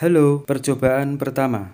Halo, percobaan pertama.